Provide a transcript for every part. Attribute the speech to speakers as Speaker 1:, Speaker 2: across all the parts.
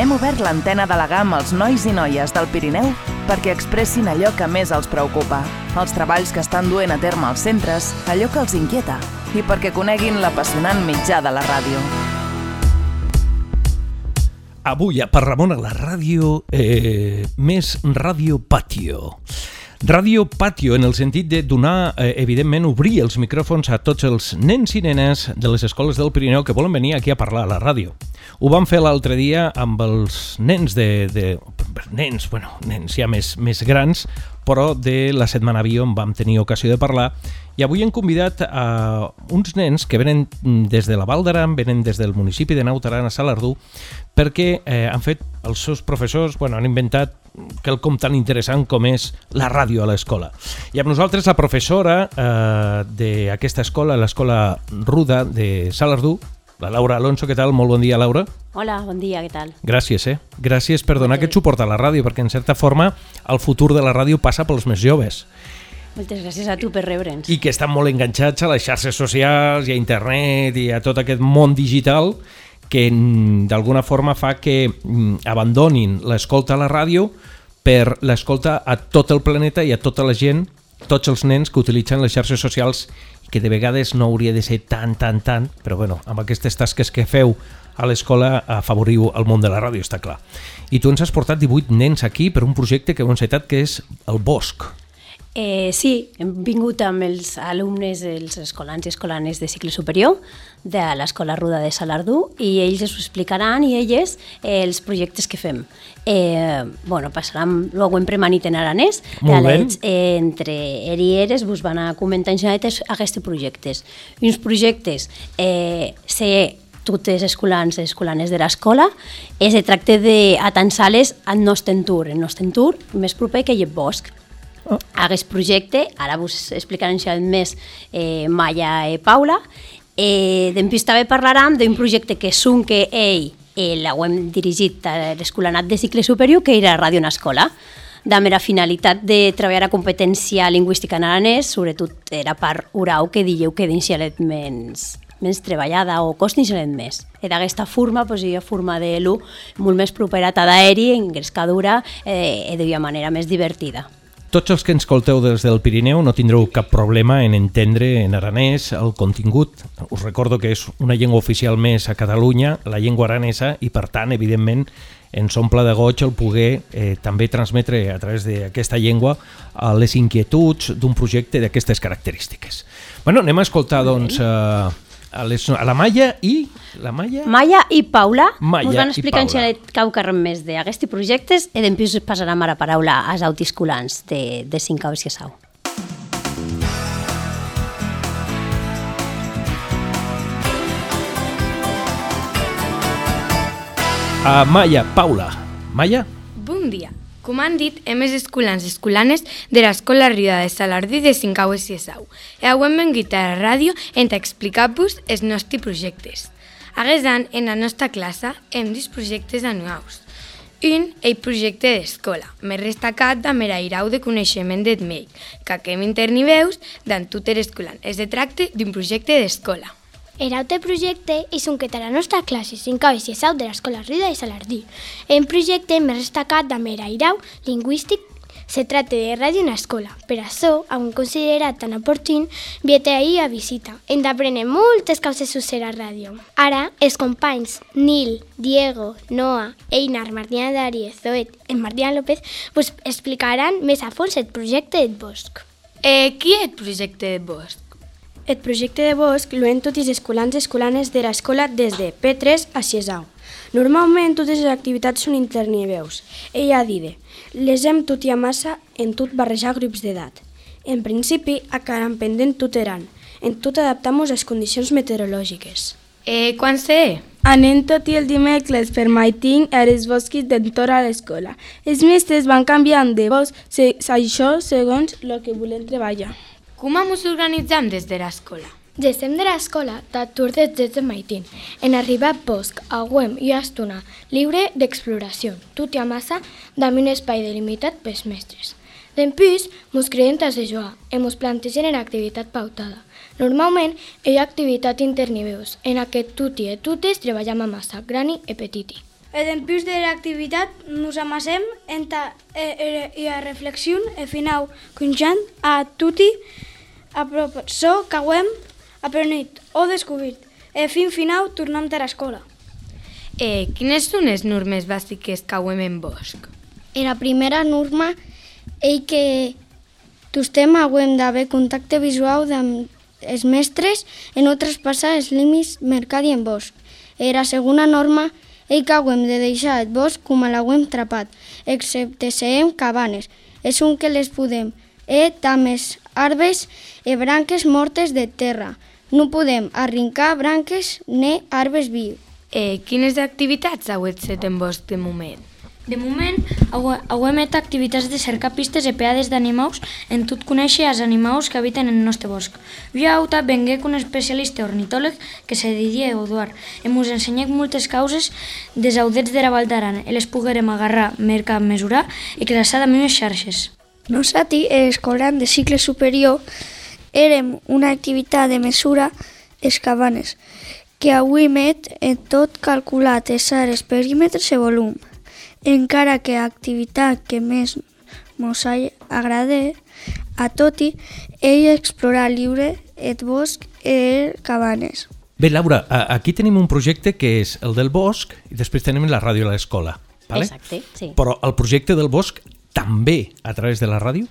Speaker 1: hem obert l'antena de la GAM als nois i noies del Pirineu perquè expressin allò que més els preocupa, els treballs que estan duent a terme als centres, allò que els inquieta, i perquè coneguin l'apassionant mitjà de la ràdio.
Speaker 2: Avui a Per Ramon a la ràdio, eh, més Ràdio Patio. Ràdio Patio en el sentit de donar, eh, evidentment, obrir els micròfons a tots els nens i nenes de les escoles del Pirineu que volen venir aquí a parlar a la ràdio. Ho vam fer l'altre dia amb els nens de, de... nens, bueno, nens ja més, més grans, però de la Setmana Bio en vam tenir ocasió de parlar i avui hem convidat a uns nens que venen des de la Val d'Aran, venen des del municipi de Nautaran a Salardú, perquè eh, han fet els seus professors, bueno, han inventat quelcom tan interessant com és la ràdio a l'escola. I amb nosaltres la professora eh, d'aquesta escola, l'escola Ruda de Salardú, la Laura Alonso, què tal? Molt bon dia, Laura.
Speaker 3: Hola, bon dia, què tal?
Speaker 2: Gràcies, eh? Gràcies per donar aquest suport a la ràdio, perquè en certa forma el futur de la ràdio passa pels més joves.
Speaker 3: Moltes gràcies a tu per rebre'ns.
Speaker 2: I que estan molt enganxats a les xarxes socials i a internet i a tot aquest món digital que mm, d'alguna forma fa que mm, abandonin l'escolta a la ràdio per l'escolta a tot el planeta i a tota la gent, tots els nens que utilitzen les xarxes socials que de vegades no hauria de ser tan, tan, tan, però bueno, amb aquestes tasques que feu a l'escola afavoriu el món de la ràdio, està clar. I tu ens has portat 18 nens aquí per un projecte que heu encetat que és el Bosc.
Speaker 3: Eh, sí, hem vingut amb els alumnes, els escolans i escolanes de cicle superior de l'Escola Ruda de Salardú i ells us explicaran i elles eh, els projectes que fem. Eh, bueno, passaran, ho hem premanit en aranès,
Speaker 2: Molt
Speaker 3: eh, entre eri i eres vos van a comentar en general aquests projectes. I uns projectes eh, se totes escolans i escolanes de l'escola es tracta d'atançar-les al nostre entorn, el nostre entorn més proper que hi ha bosc. Aquest projecte, ara vos explicarem més eh, Maya i Paula, eh, després també parlarem d'un projecte que són que ell eh, l'hem dirigit a l'escolanat de cicle superior, que era Ràdio en Escola, de mera finalitat de treballar a competència lingüística en aranès, sobretot era part orau que dieu que d'inicialet menys, menys treballada o cost d'inicialet més. I d'aquesta forma, pues, hi ha forma de l'u molt més propera a d'aeri, en grescadura, eh, i de manera més divertida.
Speaker 2: Tots els que ens escolteu des del Pirineu no tindreu cap problema en entendre en aranès el contingut. Us recordo que és una llengua oficial més a Catalunya, la llengua aranesa, i per tant, evidentment, ens omple de goig el poder eh, també transmetre a través d'aquesta llengua eh, les inquietuds d'un projecte d'aquestes característiques. Bueno, anem a escoltar, doncs, eh, a, les, a la Maya i... La Maya?
Speaker 3: Maya i Paula
Speaker 2: Maya
Speaker 3: us van explicar en xalet cau carrem més d'aquests projectes i després us passarem ara paraula als autisculants de, de 5 anys i sau.
Speaker 2: A Maya, Paula. Maya?
Speaker 4: Bon dia. Com han dit, hem els escolans i escolanes de l'Escola Riuda de Salardí de Cincaues i Esau. I avui hem vengut a la ràdio en explicar-vos els nostres projectes. Aquest any, en la nostra classe, hem dos projectes anuals. Un, el projecte d'escola, més destacat de Merairau de coneixement d'ETMEI, que aquem interni veus d'en tot l'escolant. Es tracta d'un projecte d'escola.
Speaker 5: El altre projecte és un que té la nostra classe 5 anys i sau de l'Escola Rida de Salardí. Un projecte més destacat de Merairau lingüístic se tracta de ràdio en escola. Per això, hem considerat tan oportun vietar ahir a visita. Hem d'aprendre moltes coses sobre la ràdio. Ara, els companys Nil, Diego, Noa, Einar, Martina Dàries, Zoet i Martina López vos explicaran més a fons el projecte del bosc.
Speaker 4: Eh, qui és el projecte de Bosc?
Speaker 6: El projecte de bosc l'hem tots els escolans i escolanes de l'escola des de P3 a Ciesau. Normalment totes les activitats són interniveus. Ella dide, les hem tot i a massa en tot barrejar grups d'edat. En principi, a caram pendent tot eran. En tot adaptamos a les condicions meteorològiques.
Speaker 4: Eh, quan sé?
Speaker 7: Anem tot i el dimecres per maiting a les bosquis d'entorn a l'escola. Els mestres van canviant de bosc, se, això segons el que volem treballar.
Speaker 4: Com ens organitzem des de l'escola?
Speaker 5: Gestem de l'escola d'atur de drets de maitín. En arribar a bosc, a Güem i a Estona, lliure d'exploració, tot i a massa, amb un espai delimitat pels mestres. D'empús, mos creiem tas de jugar i mos plantegen en activitat pautada. Normalment, hi ha activitat interniveus, en aquest tuti i tutes treballem a massa, grani i petiti.
Speaker 6: E dempús de l'activitat nos amassem enta, e, e, e a reflexió e final conjant a tutti a professor que hem aprenit o descobrit. E fin final tornem a l'escola.
Speaker 4: Eh, quines són les normes bàsiques que hauem en bosc?
Speaker 5: En la primera norma és que tostem hauem d'haver contacte visual amb els mestres i no traspassar els límits mercadi en bosc. En la segona norma és que hauem de deixar el bosc com l'hauem trapat, excepte si hem cabanes. És un que les podem e tames arbres i branques mortes de terra. No podem arrencar branques ni arbres vius.
Speaker 4: Eh, quines activitats heu fet en bosc de moment?
Speaker 8: De moment, hem fet activitats de cercar pistes i peades d'animaus en tot conèixer els animals que habiten en el nostre bosc. Jo auta vengué un especialista ornitòleg que se diria Eduard i ens ensenyat moltes causes des audets de la Val d'Aran i les poguérem agarrar, mercar, mesurar i classar amb unes xarxes.
Speaker 9: Nosaltres, escolant de cicle superior, érem una activitat de mesura escabanes, que avui met en tot calculat els ares, perímetres i volum. Encara que l'activitat que més mos agrada a toti és explorar lliure el bosc i cabanes.
Speaker 2: Bé, Laura, aquí tenim un projecte que és el del bosc i després tenim la ràdio a l'escola. Vale?
Speaker 3: Exacte, sí.
Speaker 2: Però el projecte del bosc també a través de la ràdio?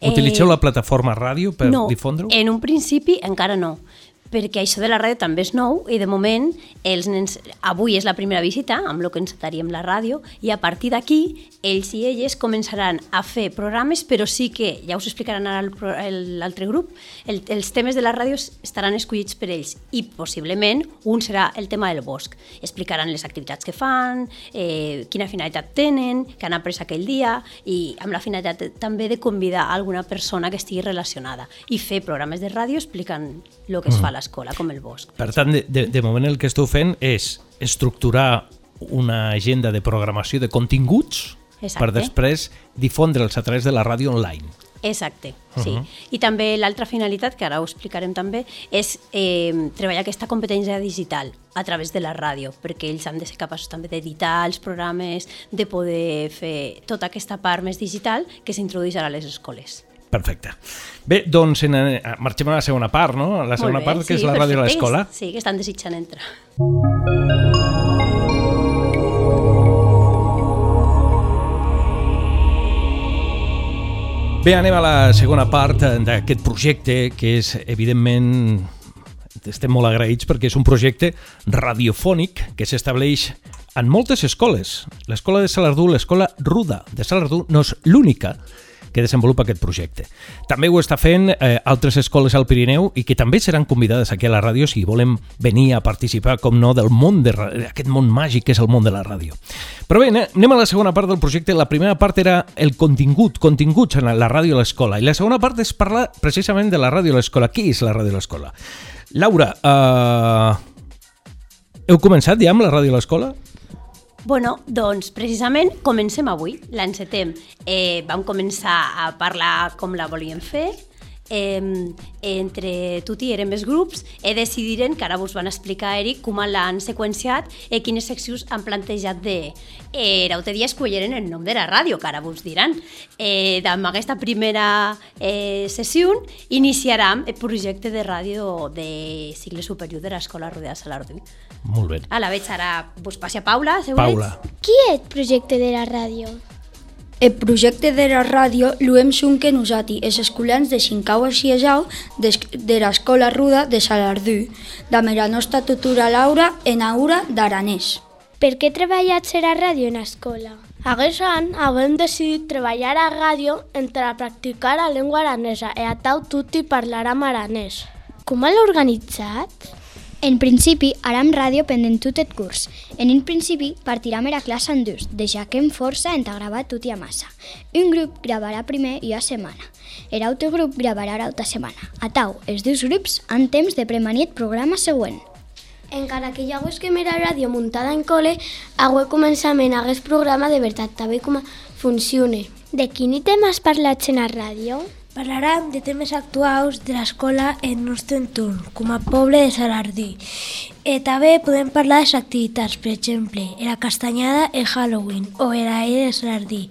Speaker 2: Utilitzeu
Speaker 3: Eh,
Speaker 2: la plataforma ràdio per
Speaker 3: no,
Speaker 2: difondre-ho?
Speaker 3: en un principi encara no perquè això de la ràdio també és nou i de moment els nens, avui és la primera visita amb el que ens estaríem la ràdio i a partir d'aquí ells i elles començaran a fer programes però sí que, ja us explicaran ara l'altre grup, el, els temes de la ràdio estaran escollits per ells i possiblement un serà el tema del bosc. Explicaran les activitats que fan, eh, quina finalitat tenen, que han après aquell dia i amb la finalitat també de convidar alguna persona que estigui relacionada i fer programes de ràdio explicant el que es fa a l'escola, com el bosc.
Speaker 2: Per tant, de, de, de moment el que esteu fent és estructurar una agenda de programació de continguts
Speaker 3: Exacte.
Speaker 2: per després difondre'ls a través de la ràdio online.
Speaker 3: Exacte, sí. I també l'altra finalitat, que ara ho explicarem també, és eh, treballar aquesta competència digital a través de la ràdio, perquè ells han de ser capaços també d'editar els programes, de poder fer tota aquesta part més digital que s'introdueix ara a les escoles.
Speaker 2: Perfecte. Bé, doncs en, eh, marxem a la segona part, no? La segona
Speaker 3: bé,
Speaker 2: part, que
Speaker 3: sí,
Speaker 2: és la ràdio
Speaker 3: perfecte.
Speaker 2: l'escola.
Speaker 3: Sí, que estan desitjant entrar.
Speaker 2: Bé, anem a la segona part d'aquest projecte, que és, evidentment, estem molt agraïts perquè és un projecte radiofònic que s'estableix en moltes escoles. L'escola de Salardú, l'escola Ruda de Salardú, no és l'única que desenvolupa aquest projecte. També ho està fent eh, altres escoles al Pirineu i que també seran convidades aquí a la ràdio si volen venir a participar, com no, del món de aquest món màgic que és el món de la ràdio. Però bé, ane- anem a la segona part del projecte. La primera part era el contingut, continguts en la ràdio a l'escola. I la segona part és parlar precisament de la ràdio a l'escola. Qui és la ràdio a l'escola? Laura, eh... heu començat ja amb la ràdio a l'escola?
Speaker 3: Bueno, doncs precisament comencem avui, l'encetem. Eh, vam començar a parlar com la volíem fer, eh, entre tot i érem els grups e decidiren, que ara vos van explicar Eric, com l'han seqüenciat i quines seccions han plantejat de... Eh, l'altre dia escolleren el nom de la ràdio, que ara vos diran. Eh, amb aquesta primera eh, sessió iniciarem el projecte de ràdio de cicle superior de l'Escola Rodea Salardú.
Speaker 2: Molt bé.
Speaker 3: A la veig ara vos passi a Paula, si
Speaker 2: Paula.
Speaker 5: Qui és el projecte de la ràdio?
Speaker 10: El projecte de la ràdio l'hem que nosaltres, els escolans de Sincau a Ciesau de, de l'Escola Ruda de Salardú, amb la nostra tutora Laura en aura d'aranès.
Speaker 5: Per què treballatz a la ràdio en escola?
Speaker 11: Aquest any hem decidit treballar a ràdio entre a practicar la llengua aranesa i a tau tutti parlarem aranès.
Speaker 5: Com l'ha organitzat?
Speaker 12: En principi, aram ràdio pendent tot el curs. En un principi, partirem a la classe en dos, deixar que en força en gravar tot i a massa. Un grup gravarà primer i a setmana. L'altre grup gravarà l'altra setmana. A tau, els dos grups han temps de premanir el programa següent.
Speaker 11: Encara que hi hagués que mirar ràdio muntada en col·le, hagué començament hagués programa de veritat, també com funcione.
Speaker 5: De quin tema has parlat en la ràdio?
Speaker 11: Parlarem de temes actuals de l'escola en nostre entorn, com a poble de Salardí. E també podem parlar de activitats, per exemple, la castanyada el Halloween o l'aire de Salardí.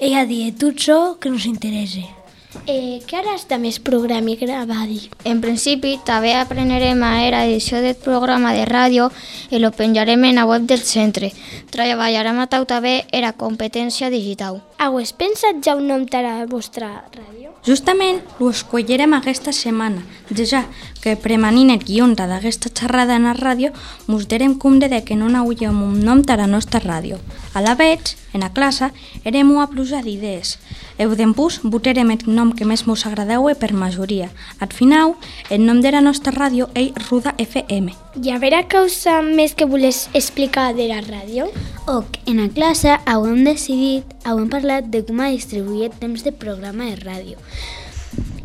Speaker 11: Ella dit tot això que nos interessa.
Speaker 5: Eh, què haràs de més programa i gravadi?
Speaker 9: En principi, també aprenderem a era edició del programa de ràdio i lo penjarem en la web del centre. Treballarem a tau també era competència digital.
Speaker 5: Heu pensat ja un nom per a la vostra ràdio?
Speaker 13: Justament ho escollirem aquesta setmana, ja que premanint el guion d'aquesta xerrada en la ràdio, mos derem compte de que no n'hauríem un nom per a la nostra ràdio. A la vegada, en la classe, érem una pluja d'idees. Eu dempús votarem el nom que més mos agradeu per majoria. Al final, el nom de la nostra ràdio és Ruda FM.
Speaker 5: I a veure causa més que voles explicar de la ràdio?
Speaker 14: Ok, en la classe hem decidit, hem parlat de com a distribuir el temps de programa de ràdio.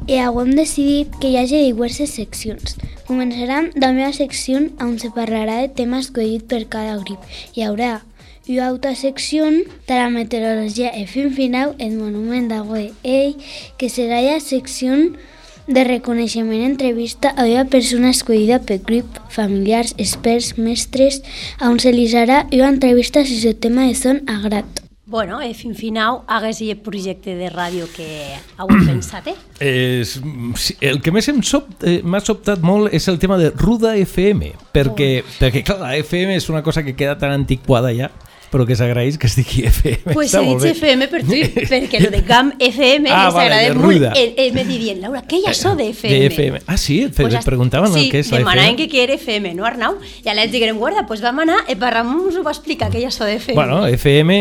Speaker 14: I hem decidit que hi hagi diverses seccions. Començarem de la meva secció on se parlarà de temes escollits per cada grup. Hi haurà una altra secció de la meteorologia i fin final el monument d'Agüe Ei, que serà la secció de reconeixement entrevista a una persona escollida per grup, familiars, experts, mestres, on se li serà una entrevista si el tema de son agrat.
Speaker 3: Bueno, eh, fin final hagués el projecte de ràdio que heu pensat, eh?
Speaker 2: Sí, el que més m'ha sob, eh, sobtat molt és el tema de Ruda FM, perquè, oh. perquè clar, la FM és una cosa que queda tan antiquada ja, però que s'agraeix que es digui FM.
Speaker 3: Pues he dit FM per tu, perquè lo de GAM FM ah, les vale, agrada molt. Ell, ell me dient, Laura, què hi ha això de FM?
Speaker 2: De FM. Ah, sí? Et pues preguntaven
Speaker 3: sí,
Speaker 2: el que és la FM? Sí,
Speaker 3: demanaven que què era FM, no Arnau? I a l'ells diguem, guarda, pues vam anar, i per Ramon us ho va explicar, què hi ha això de FM.
Speaker 2: Bueno, FM,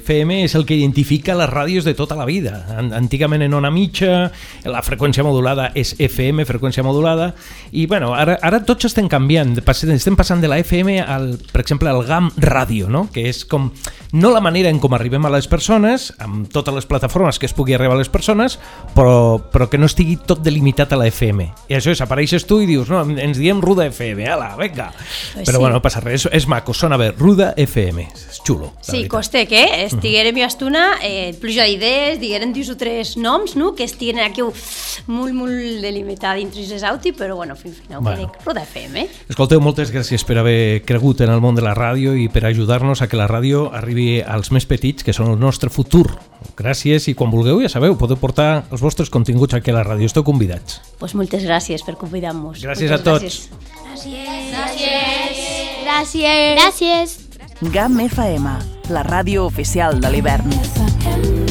Speaker 2: FM és el que identifica les ràdios de tota la vida. Antigament en ona mitja, la freqüència modulada és FM, freqüència modulada, i bueno, ara, ara tots estem canviant, estem passant de la FM al, per exemple, al GAM ràdio, no? que és com no la manera en com arribem a les persones, amb totes les plataformes que es pugui arribar a les persones, però, però que no estigui tot delimitat a la FM. I això és, apareixes tu i dius, no, ens diem Ruda FM, ala, venga. Pues però sí. bueno, no passa res, és, és maco, sona bé, Ruda FM, és xulo.
Speaker 3: Sí, coste que estiguérem i estona, eh, pluja d'idees, diguérem dos o tres noms, no?, que estiguen aquí molt, molt delimitat dintre de auti, però bueno, fin final, bueno. Ruda FM.
Speaker 2: Escolteu, moltes gràcies per haver cregut en el món de la ràdio i per ajudar-nos a que la ràdio arribi als més petits, que són el nostre futur. Gràcies i quan vulgueu, ja sabeu, podeu portar els vostres continguts aquí a la ràdio. Esteu convidats.
Speaker 3: Pues moltes gràcies per convidar-nos.
Speaker 2: Gràcies moltes a tots.
Speaker 5: Gràcies. Gràcies. Gràcies. Gràcies.
Speaker 1: GAM FM, la ràdio oficial de l'hivern.